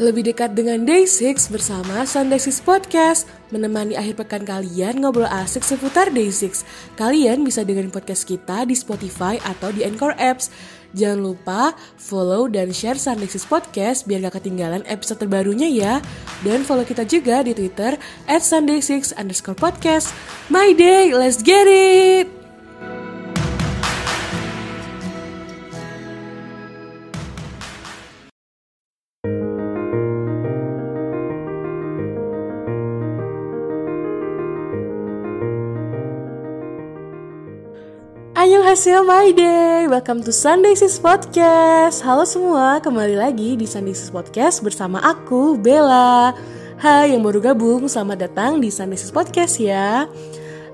Lebih dekat dengan Day6 bersama Sunday 6 Podcast. Menemani akhir pekan kalian ngobrol asik seputar Day6 Kalian bisa dengerin podcast kita di Spotify atau di Anchor Apps. Jangan lupa follow dan share Sunday 6 Podcast biar gak ketinggalan episode terbarunya ya. Dan follow kita juga di Twitter at Sunday6 underscore podcast. My day, let's get it! Annyeonghaseyo my day. Welcome to Sunday Sis Podcast. Halo semua, kembali lagi di Sunday Sis Podcast bersama aku, Bella. Hai yang baru gabung, selamat datang di Sunday Sis Podcast ya.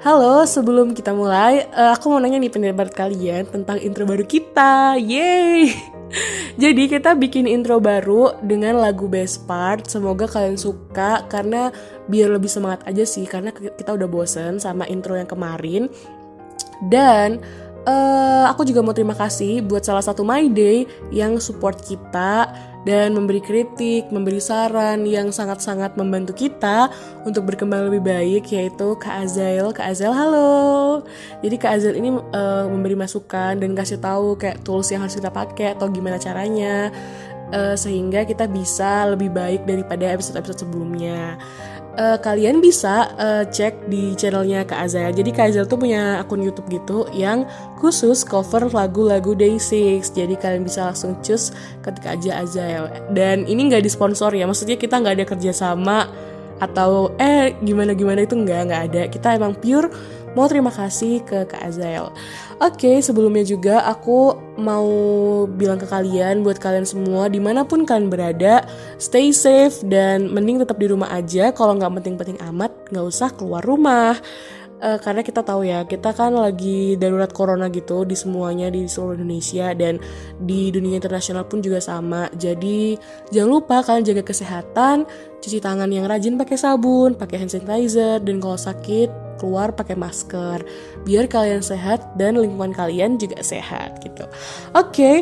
Halo, sebelum kita mulai, uh, aku mau nanya nih pendapat kalian tentang intro baru kita. Yeay! Jadi kita bikin intro baru dengan lagu Best Part. Semoga kalian suka karena biar lebih semangat aja sih Karena kita udah bosen sama intro yang kemarin. Dan uh, aku juga mau terima kasih buat salah satu My Day yang support kita dan memberi kritik, memberi saran yang sangat-sangat membantu kita untuk berkembang lebih baik yaitu Kak Azael. Kak Azael, halo. Jadi Kak Azael ini uh, memberi masukan dan kasih tahu kayak tools yang harus kita pakai atau gimana caranya uh, sehingga kita bisa lebih baik daripada episode-episode sebelumnya uh, kalian bisa uh, cek di channelnya Kak Azael. Jadi Kak Azael tuh punya akun YouTube gitu yang khusus cover lagu-lagu Day6. Jadi kalian bisa langsung cus ketika aja Azael. Dan ini nggak disponsor ya, maksudnya kita nggak ada kerjasama atau eh gimana gimana itu nggak nggak ada. Kita emang pure mau terima kasih ke Kak Azael. Oke, sebelumnya juga aku mau bilang ke kalian, buat kalian semua, di mana pun kalian berada, stay safe dan mending tetap di rumah aja. Kalau nggak penting-penting amat, nggak usah keluar rumah. Uh, karena kita tahu ya, kita kan lagi darurat corona gitu di semuanya di seluruh Indonesia dan di dunia internasional pun juga sama. Jadi jangan lupa kalian jaga kesehatan, cuci tangan yang rajin pakai sabun, pakai hand sanitizer, dan kalau sakit keluar pakai masker biar kalian sehat dan lingkungan kalian juga sehat gitu. Oke, okay,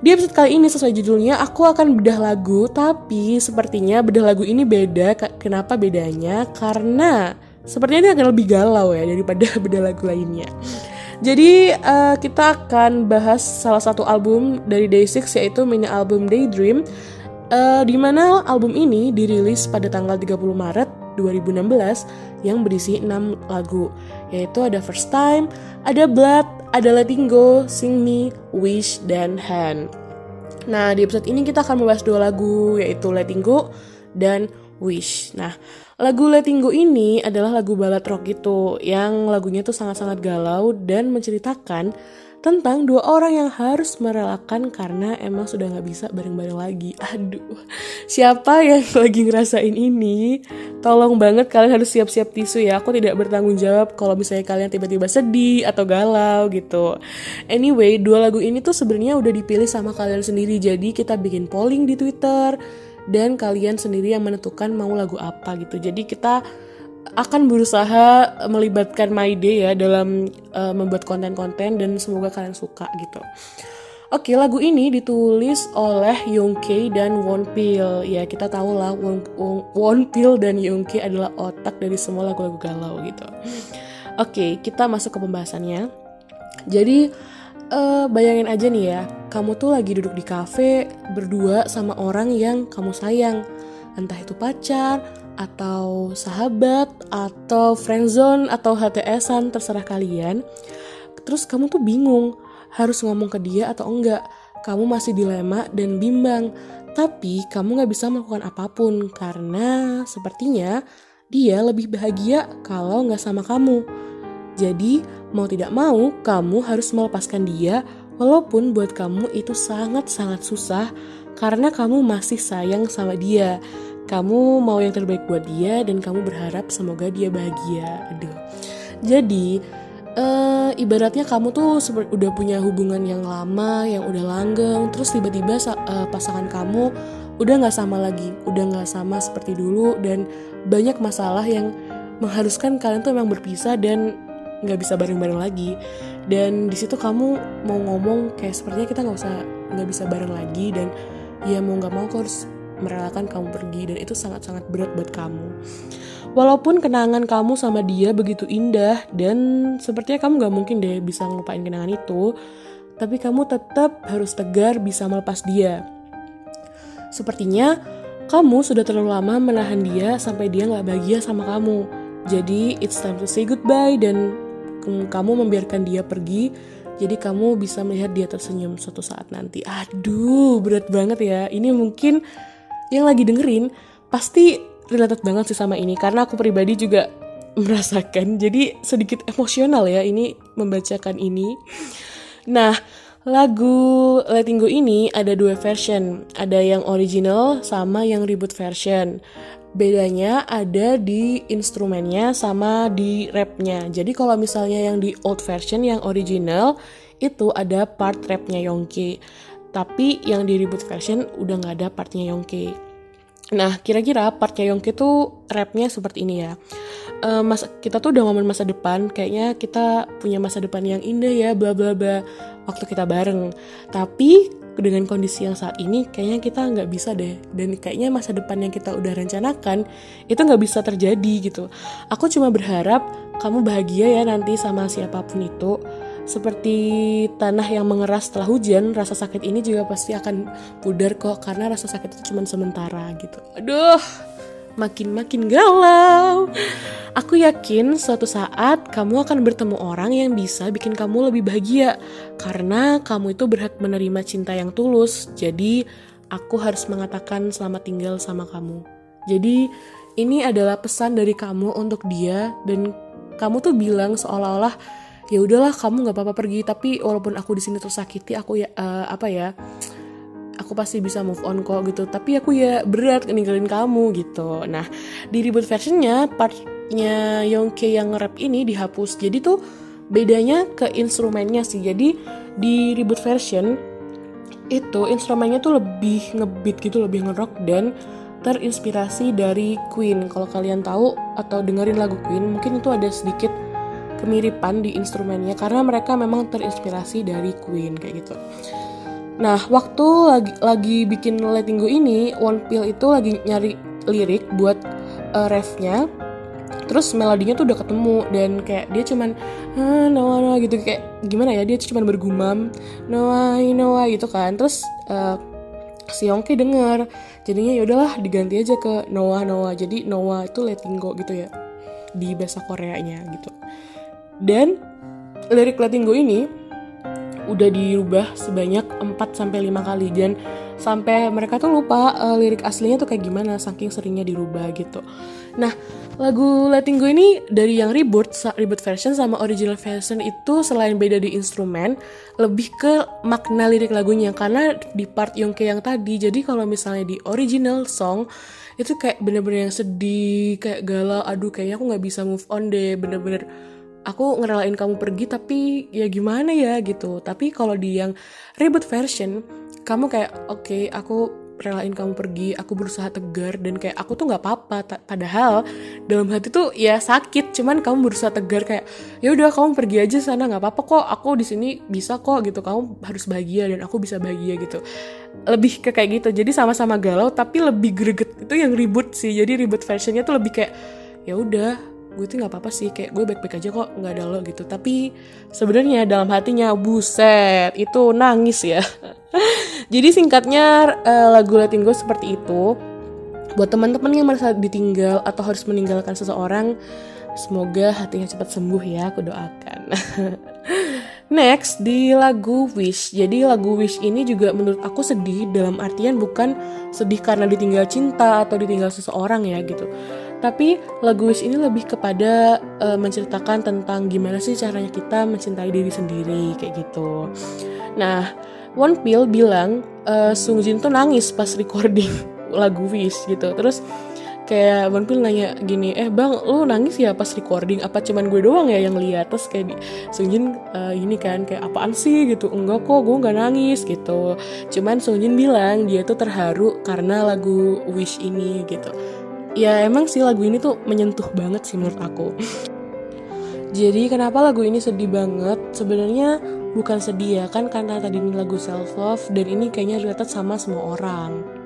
di episode kali ini sesuai judulnya aku akan bedah lagu tapi sepertinya bedah lagu ini beda. Kenapa bedanya? Karena sepertinya ini akan lebih galau ya daripada bedah lagu lainnya. Jadi uh, kita akan bahas salah satu album dari Day6 yaitu mini album Daydream uh, di mana album ini dirilis pada tanggal 30 Maret 2016 yang berisi 6 lagu, yaitu ada First Time, ada Blood, ada Letting Go, Sing Me, Wish, dan Hand. Nah, di episode ini kita akan membahas dua lagu, yaitu Letting Go dan Wish. Nah, lagu Letting Go ini adalah lagu balad rock gitu, yang lagunya tuh sangat-sangat galau dan menceritakan tentang dua orang yang harus merelakan karena emang sudah nggak bisa bareng-bareng lagi. Aduh, siapa yang lagi ngerasain ini? Tolong banget kalian harus siap-siap tisu ya. Aku tidak bertanggung jawab kalau misalnya kalian tiba-tiba sedih atau galau gitu. Anyway, dua lagu ini tuh sebenarnya udah dipilih sama kalian sendiri. Jadi kita bikin polling di Twitter dan kalian sendiri yang menentukan mau lagu apa gitu. Jadi kita akan berusaha melibatkan My Day ya dalam uh, membuat konten-konten dan semoga kalian suka gitu. Oke, lagu ini ditulis oleh Yongke dan Wonpil. Ya, kita tahu lah Won, Wonpil dan Yongke adalah otak dari semua lagu-lagu galau gitu. Oke, kita masuk ke pembahasannya. Jadi, uh, bayangin aja nih ya, kamu tuh lagi duduk di kafe berdua sama orang yang kamu sayang. Entah itu pacar, atau sahabat atau friendzone atau HTSan terserah kalian. Terus kamu tuh bingung harus ngomong ke dia atau enggak. Kamu masih dilema dan bimbang. Tapi kamu nggak bisa melakukan apa pun karena sepertinya dia lebih bahagia kalau nggak sama kamu jadi mau tidak mau kamu harus melepaskan dia walaupun buat kamu itu sangat-sangat susah karena kamu masih sayang sama dia. Kamu mau yang terbaik buat dia dan kamu berharap semoga dia bahagia. Aduh. Jadi uh, ibaratnya kamu tuh udah punya hubungan yang lama yang udah langgeng terus tiba-tiba uh, pasangan kamu udah nggak sama lagi udah nggak sama seperti dulu dan banyak masalah yang mengharuskan kalian tuh emang berpisah dan nggak bisa bareng-bareng lagi dan di situ kamu mau ngomong kayak sepertinya kita nggak usah nggak bisa bareng lagi dan ya mau nggak mau harus merelakan kamu pergi dan itu sangat-sangat berat buat kamu. Walaupun kenangan kamu sama dia begitu indah dan sepertinya kamu gak mungkin deh bisa ngelupain kenangan itu, tapi kamu tetap harus tegar bisa melepas dia. Sepertinya kamu sudah terlalu lama menahan dia sampai dia gak bahagia sama kamu. Jadi it's time to say goodbye dan kamu membiarkan dia pergi jadi kamu bisa melihat dia tersenyum suatu saat nanti. Aduh, berat banget ya. Ini mungkin yang lagi dengerin pasti related banget sih sama ini karena aku pribadi juga merasakan. Jadi sedikit emosional ya ini membacakan ini. Nah, lagu Letting Go ini ada dua version. Ada yang original sama yang reboot version. Bedanya ada di instrumennya sama di rapnya. Jadi kalau misalnya yang di old version yang original itu ada part rapnya Yongki. Tapi yang di reboot version udah nggak ada partnya Yongki. Nah, kira-kira partnya Yongki tuh rapnya seperti ini ya. Uh, mas, kita tuh udah ngomong masa depan, kayaknya kita punya masa depan yang indah ya, bla bla bla, waktu kita bareng. Tapi dengan kondisi yang saat ini kayaknya kita nggak bisa deh. Dan kayaknya masa depan yang kita udah rencanakan itu nggak bisa terjadi gitu. Aku cuma berharap kamu bahagia ya nanti sama siapa pun itu. Seperti tanah yang mengeras setelah hujan rasa sakit ini juga pasti akan pudar kok karena rasa sakit itu cuma sementara gitu. Aduh makin-makin galau. Aku yakin suatu saat kamu akan bertemu orang yang bisa bikin kamu lebih bahagia karena kamu itu berhak menerima cinta yang tulus. Jadi aku harus mengatakan selamat tinggal sama kamu. Jadi ini adalah pesan dari kamu untuk dia dan kamu tuh bilang seolah-olah ya udahlah kamu nggak apa-apa pergi tapi walaupun aku di sini tersakiti aku ya uh, apa ya aku pasti bisa move on kok gitu. Tapi aku ya berat ninggalin kamu gitu. Nah di reboot versionnya partnya Yongke yang rap ini dihapus. Jadi tuh bedanya ke instrumennya sih. Jadi di reboot version itu instrumennya tuh lebih ngebeat gitu lebih ngerock dan terinspirasi dari Queen. Kalau kalian tahu atau dengerin lagu Queen mungkin itu ada sedikit kemiripan di instrumennya karena mereka memang terinspirasi dari Queen kayak gitu Nah, waktu lagi lagi bikin Letting Go ini, One Pill itu lagi nyari lirik buat uh, refnya. Terus melodinya tuh udah ketemu dan kayak dia cuman ah, Noah Noah gitu kayak gimana ya dia cuman bergumam Noah Noah gitu kan. Terus uh, si Yongki denger jadinya ya udahlah diganti aja ke Noah Noah jadi Noah itu letting go gitu ya di bahasa Koreanya gitu dan lirik letting go ini udah dirubah sebanyak 4 sampai 5 kali dan sampai mereka tuh lupa uh, lirik aslinya tuh kayak gimana saking seringnya dirubah gitu. Nah, lagu Letting Go ini dari yang reboot reboot version sama original version itu selain beda di instrumen, lebih ke makna lirik lagunya karena di part Yongke yang tadi. Jadi kalau misalnya di original song itu kayak bener-bener yang sedih, kayak galau, aduh kayaknya aku nggak bisa move on deh, bener-bener aku ngerelain kamu pergi tapi ya gimana ya gitu. Tapi kalau di yang reboot version kamu kayak oke okay, aku relain kamu pergi aku berusaha tegar dan kayak aku tuh nggak apa-apa. Padahal dalam hati tuh ya sakit cuman kamu berusaha tegar kayak ya udah kamu pergi aja sana nggak apa-apa kok aku di sini bisa kok gitu. Kamu harus bahagia dan aku bisa bahagia gitu. Lebih ke kayak gitu. Jadi sama-sama galau tapi lebih greget. Itu yang ribut sih. Jadi ribut versionnya tuh lebih kayak ya udah gue tuh nggak apa-apa sih kayak gue baik-baik aja kok nggak ada lo gitu. Tapi sebenarnya dalam hatinya buset itu nangis ya. Jadi singkatnya uh, lagu Latin gue seperti itu buat teman-teman yang merasa ditinggal atau harus meninggalkan seseorang semoga hatinya cepat sembuh ya aku doakan. Next di lagu Wish. Jadi lagu Wish ini juga menurut aku sedih dalam artian bukan sedih karena ditinggal cinta atau ditinggal seseorang ya gitu tapi lagu Wish ini lebih kepada uh, menceritakan tentang gimana sih caranya kita mencintai diri sendiri kayak gitu. Nah, One Pill bilang uh, Sung Jin tuh nangis pas recording lagu Wish gitu. Terus kayak One Pill nanya gini, eh bang, lu nangis ya pas recording? Apa cuman gue doang ya yang lihat? Terus kayak di, Sung Jin uh, ini kan kayak apaan sih gitu? Enggak kok, gue nggak nangis gitu. Cuman Sung Jin bilang dia tuh terharu karena lagu Wish ini gitu ya emang sih lagu ini tuh menyentuh banget sih menurut aku jadi kenapa lagu ini sedih banget sebenarnya bukan sedih ya kan karena tadi ini lagu self love dan ini kayaknya related sama semua orang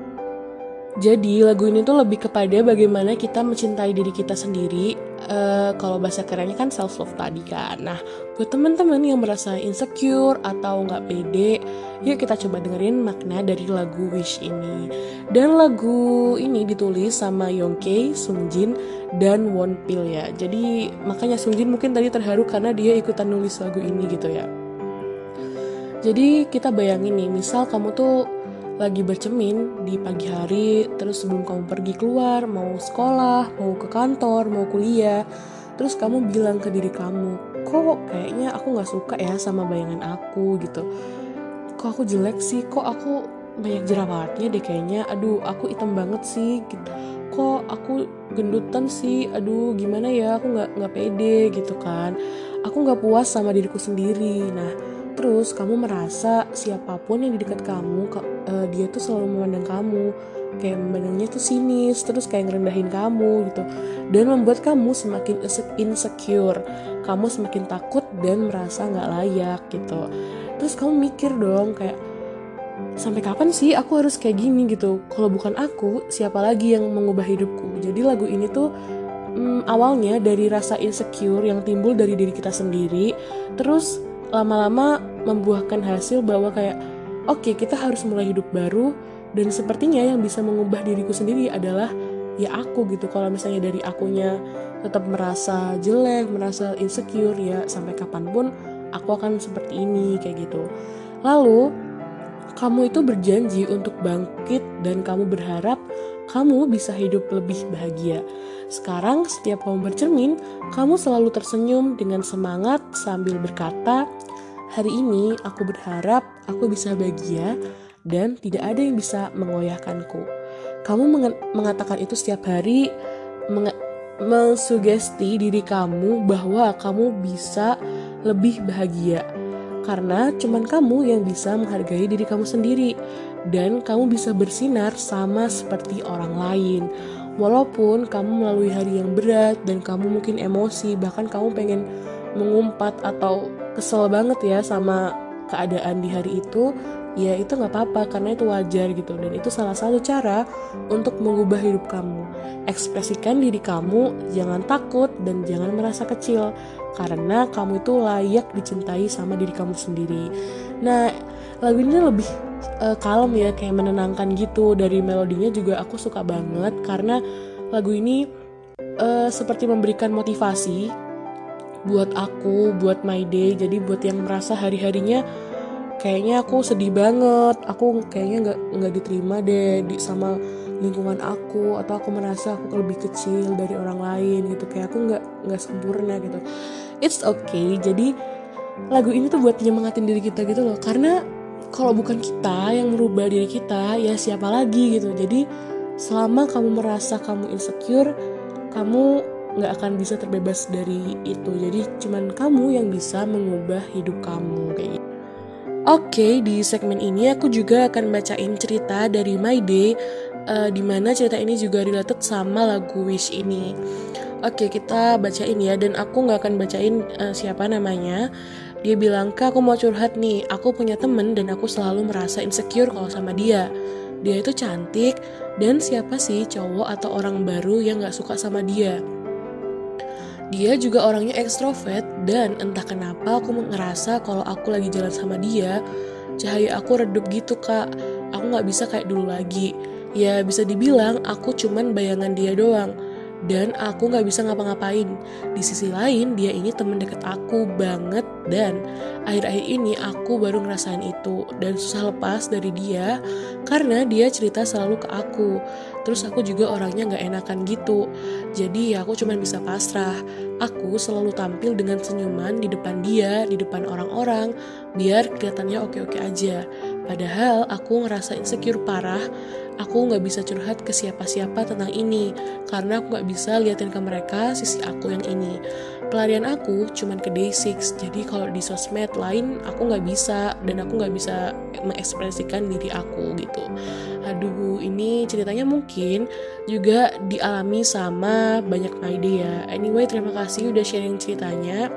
Jadi lagu ini tuh lebih kepada bagaimana kita mencintai diri kita sendiri. Uh, kalau bahasa kerennya kan self love tadi kan. Nah, buat teman-teman yang merasa insecure atau nggak pede, yuk kita coba dengerin makna dari lagu Wish ini. Dan lagu ini ditulis sama Yongke, Sungjin, dan Wonpil ya. Jadi makanya Sungjin mungkin tadi terharu karena dia ikutan nulis lagu ini gitu ya. Jadi kita bayangin nih, misal kamu tuh lagi bercemin di pagi hari, terus sebelum kamu pergi keluar, mau sekolah, mau ke kantor, mau kuliah, terus kamu bilang ke diri kamu, kok kayaknya aku nggak suka ya sama bayangan aku gitu. Kok aku jelek sih, kok aku banyak jerawatnya deh kayaknya, aduh aku hitam banget sih gitu. Kok aku gendutan sih, aduh gimana ya, aku nggak nggak pede gitu kan. Aku nggak puas sama diriku sendiri. Nah, Terus kamu merasa siapa pun yang di dekat kamu, uh, dia tuh selalu memandang kamu kayak memandangnya tuh sinis, terus kayak ngerendahin kamu gitu, dan membuat kamu semakin insecure, kamu semakin takut dan merasa nggak layak gitu. Terus kamu mikir dong kayak sampai kapan sih aku harus kayak gini gitu? Kalau bukan aku, siapa lagi yang mengubah hidupku? Jadi lagu ini tuh hmm, awalnya dari rasa insecure yang timbul dari diri kita sendiri, terus lama-lama membuahkan hasil bahwa kayak oke okay, kita harus mulai hidup baru dan sepertinya yang bisa mengubah diriku sendiri adalah ya aku gitu kalau misalnya dari akunya tetap merasa jelek merasa insecure ya sampai kapan pun aku akan seperti ini kayak gitu lalu kamu itu berjanji untuk bangkit dan kamu berharap kamu bisa hidup lebih bahagia. Sekarang, setiap kamu bercermin, kamu selalu tersenyum dengan semangat sambil berkata, Hari ini aku berharap aku bisa bahagia dan tidak ada yang bisa mengoyahkanku. Kamu meng mengatakan itu setiap hari, meng mensugesti diri kamu bahwa kamu bisa lebih bahagia. Karena cuman kamu yang bisa menghargai diri kamu sendiri dan kamu bisa bersinar sama seperti orang lain. Walaupun kamu melalui hari yang berat dan kamu mungkin emosi, bahkan kamu pengen mengumpat atau kesel banget ya sama keadaan di hari itu ya itu nggak apa-apa karena itu wajar gitu. Dan itu salah satu cara untuk mengubah hidup kamu. Ekspresikan diri kamu jangan takut dan jangan merasa kecil karena kamu itu layak dicintai sama diri kamu sendiri. Nah lagu ini lebih uh, kalem ya kayak menenangkan gitu. Dari melodinya juga aku suka banget karena lagu ini uh, seperti memberikan motivasi buat aku, buat my day. Jadi buat yang merasa hari-harinya kayaknya aku sedih banget, aku kayaknya nggak nggak diterima deh di sama lingkungan aku atau aku merasa aku lebih kecil dari orang lain gitu. Kayak aku nggak nggak sempurna gitu. It's okay. Jadi lagu ini tuh buat nyemangatin diri kita gitu loh. Karena kalau bukan kita yang merubah diri kita ya siapa lagi gitu. Jadi selama kamu merasa kamu insecure kamu nggak akan bisa terbebas dari itu. Jadi cuman kamu yang bisa mengubah hidup kamu kayak gitu Oke, okay, di segmen ini aku juga akan bacain cerita dari My Day, uh, di mana cerita ini juga related sama lagu Wish ini. Oke, okay, kita bacain ya, dan aku nggak akan bacain uh, siapa namanya. Dia bilang, kak aku mau curhat nih, aku punya temen dan aku selalu merasa insecure kalau sama dia. Dia itu cantik, dan siapa sih cowok atau orang baru yang gak suka sama dia? Dia juga orangnya ekstrovert dan entah kenapa aku ngerasa kalau aku lagi jalan sama dia, cahaya aku redup gitu kak. Aku nggak bisa kayak dulu lagi. Ya bisa dibilang aku cuman bayangan dia doang dan aku nggak bisa ngapa-ngapain. Di sisi lain, dia ini temen deket aku banget dan akhir-akhir ini aku baru ngerasain itu dan susah lepas dari dia karena dia cerita selalu ke aku. Terus aku juga orangnya nggak enakan gitu. Jadi ya aku cuma bisa pasrah. Aku selalu tampil dengan senyuman di depan dia, di depan orang-orang, biar kelihatannya oke-oke aja. Padahal aku ngerasa insecure parah aku nggak bisa curhat ke siapa-siapa tentang ini karena aku nggak bisa liatin ke mereka sisi aku yang ini. Pelarian aku cuman ke day6 jadi kalau di sosmed lain aku nggak bisa dan aku nggak bisa mengekspresikan diri aku gitu. Aduh ini ceritanya mungkin juga dialami sama banyak ide ya anyway terima kasih udah sharing ceritanya.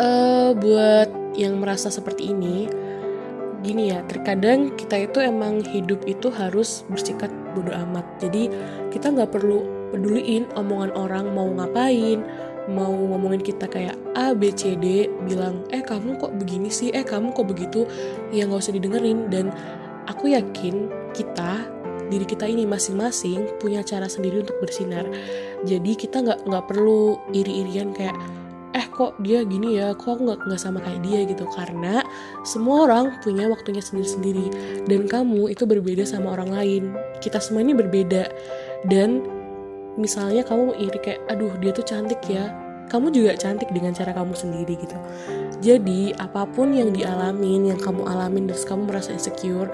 Uh, buat yang merasa seperti ini gini ya terkadang kita itu emang hidup itu harus bersikap bodo amat. Jadi kita nggak perlu peduliin omongan orang mau ngapain mau ngomongin kita kayak A B C D bilang eh kamu kok begini sih? Eh kamu kok begitu? Ya nggak usah didengerin. Dan aku yakin kita diri kita ini masing-masing punya cara sendiri untuk bersinar. Jadi kita nggak nggak perlu iri-irian kayak eh kok dia gini ya? Kok nggak nggak sama kayak dia gitu? Karena semua orang punya waktunya sendiri-sendiri. Dan kamu itu berbeda sama orang lain. Kita semua ini berbeda. Dan misalnya kamu iri kayak aduh dia tuh cantik ya kamu juga cantik dengan cara kamu sendiri gitu. Jadi apa pun yang dialamin yang kamu alamin terus kamu merasa insecure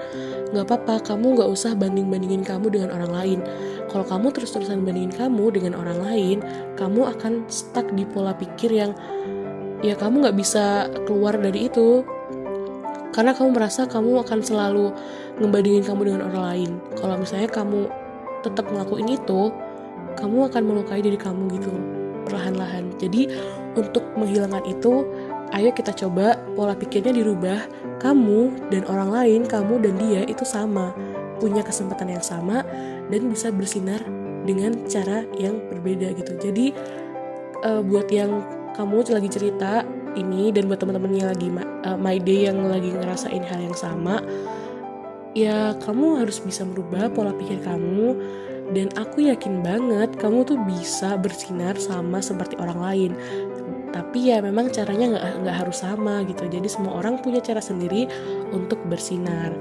nggak apa-apa kamu nggak usah banding bandingin kamu dengan orang lain. Kalau kamu terus-terusan bandingin kamu dengan orang lain kamu akan stuck di pola pikir yang ya kamu nggak bisa keluar dari itu. Karena kamu merasa kamu akan selalu ngebandingin kamu dengan orang lain. Kalau misalnya kamu tetap ngelakuin itu kamu akan melukai diri kamu gitu perlahan-lahan. Jadi untuk menghilangkan itu, ayo kita coba pola pikirnya dirubah. Kamu dan orang lain, kamu dan dia itu sama, punya kesempatan yang sama dan bisa bersinar dengan cara yang berbeda gitu. Jadi uh, buat yang kamu lagi cerita ini dan buat teman-teman lagi uh, my day yang lagi ngerasain hal yang sama, ya kamu harus bisa merubah pola pikir kamu dan aku yakin banget kamu tuh bisa bersinar sama seperti orang lain. Tapi ya memang caranya nggak nggak harus sama gitu. Jadi semua orang punya cara sendiri untuk bersinar.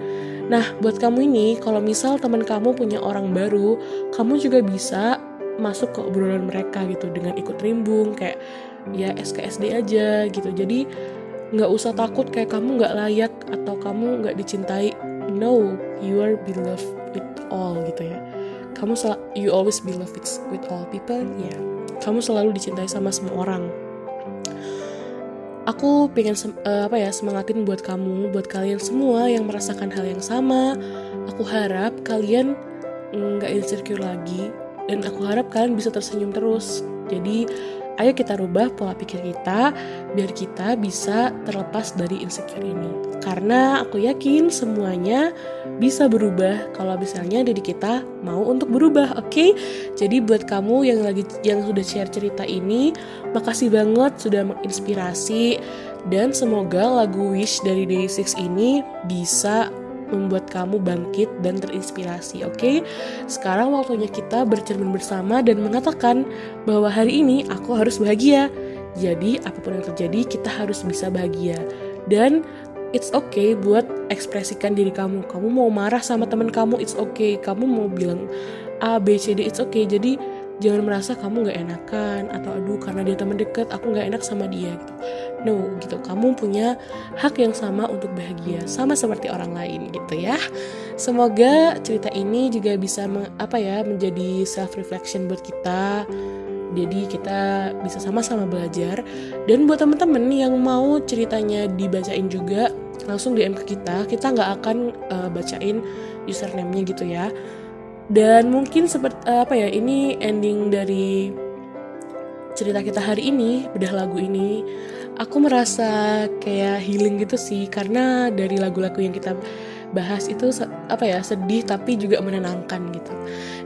Nah buat kamu ini kalau misal teman kamu punya orang baru kamu juga bisa masuk ke obrolan mereka gitu dengan ikut rimbung kayak ya SKSD aja gitu. Jadi nggak usah takut kayak kamu nggak layak atau kamu nggak dicintai. No you are beloved with all gitu ya kamu sel you always be loved with, all people. Ya yeah. kamu selalu dicintai sama semua orang. Aku pengen uh, apa ya semangatin buat kamu buat kalian semua yang merasakan hal yang sama. Aku harap kalian nggak insecure lagi dan aku harap kalian bisa tersenyum terus. Jadi Ayo kita rubah pola pikir kita biar kita bisa terlepas dari insecure ini. Karena aku yakin semuanya bisa berubah kalau misalnya diri kita mau untuk berubah, oke? Okay? Jadi buat kamu yang lagi yang sudah share cerita ini, makasih banget sudah menginspirasi dan semoga lagu Wish dari Day6 ini bisa membuat kamu bangkit dan terinspirasi, oke? Okay? Sekarang waktunya kita bercermin bersama dan mengatakan bahwa hari ini aku harus bahagia. Jadi, apa pun yang terjadi, kita harus bisa bahagia. Dan it's okay buat ekspresikan diri kamu. Kamu mau marah sama teman kamu, it's okay. Kamu mau bilang A, B, C, D, it's okay. Jadi, jangan merasa kamu gak enakan atau aduh karena dia teman deket aku gak enak sama dia gitu. No gitu. Kamu punya hak yang sama untuk bahagia sama seperti orang lain gitu ya. Semoga cerita ini juga bisa apa ya menjadi self reflection buat kita. Jadi kita bisa sama-sama belajar. Dan buat temen-temen yang mau ceritanya dibacain juga langsung DM ke kita. Kita nggak akan uh, bacain username-nya gitu ya dan mungkin seperti apa ya ini ending dari cerita kita hari ini bedah lagu ini aku merasa kayak healing gitu sih. Karena dari lagu-lagu yang kita bahas itu apa ya sedih tapi juga menenangkan gitu.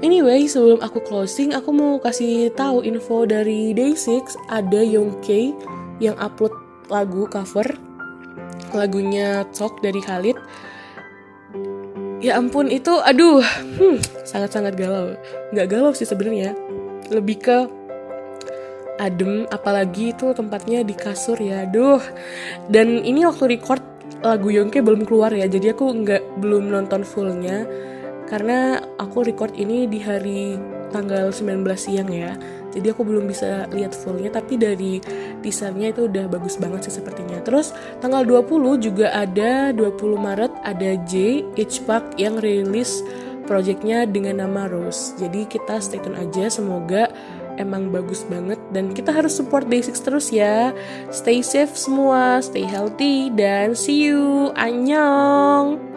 Anyway, sebelum aku closing, aku mau kasih tahu info dari Day6 ada Yongke yang upload lagu cover lagunya Talk dari Khalid ya ampun itu aduh. Hmm, sangat sangat galau. Nggak galau sih sebenarnya. Lebih ke adem apalagi itu tempatnya di kasur ya aduh. Dan ini waktu record lagu Yongke belum keluar ya jadi aku nggak belum nonton fullnya. Karena aku record ini di hari tanggal 19 siang ya jadi aku belum bisa lihat fullnya tapi dari teasernya itu udah bagus banget sih sepertinya. Terus tanggal 20 juga ada 20 Maret ada J H Park yang rilis projectnya dengan nama Rose. Jadi kita stay tune aja semoga emang bagus banget. Dan kita harus support basics terus ya. Stay safe semua stay healthy dan see you. Annyeong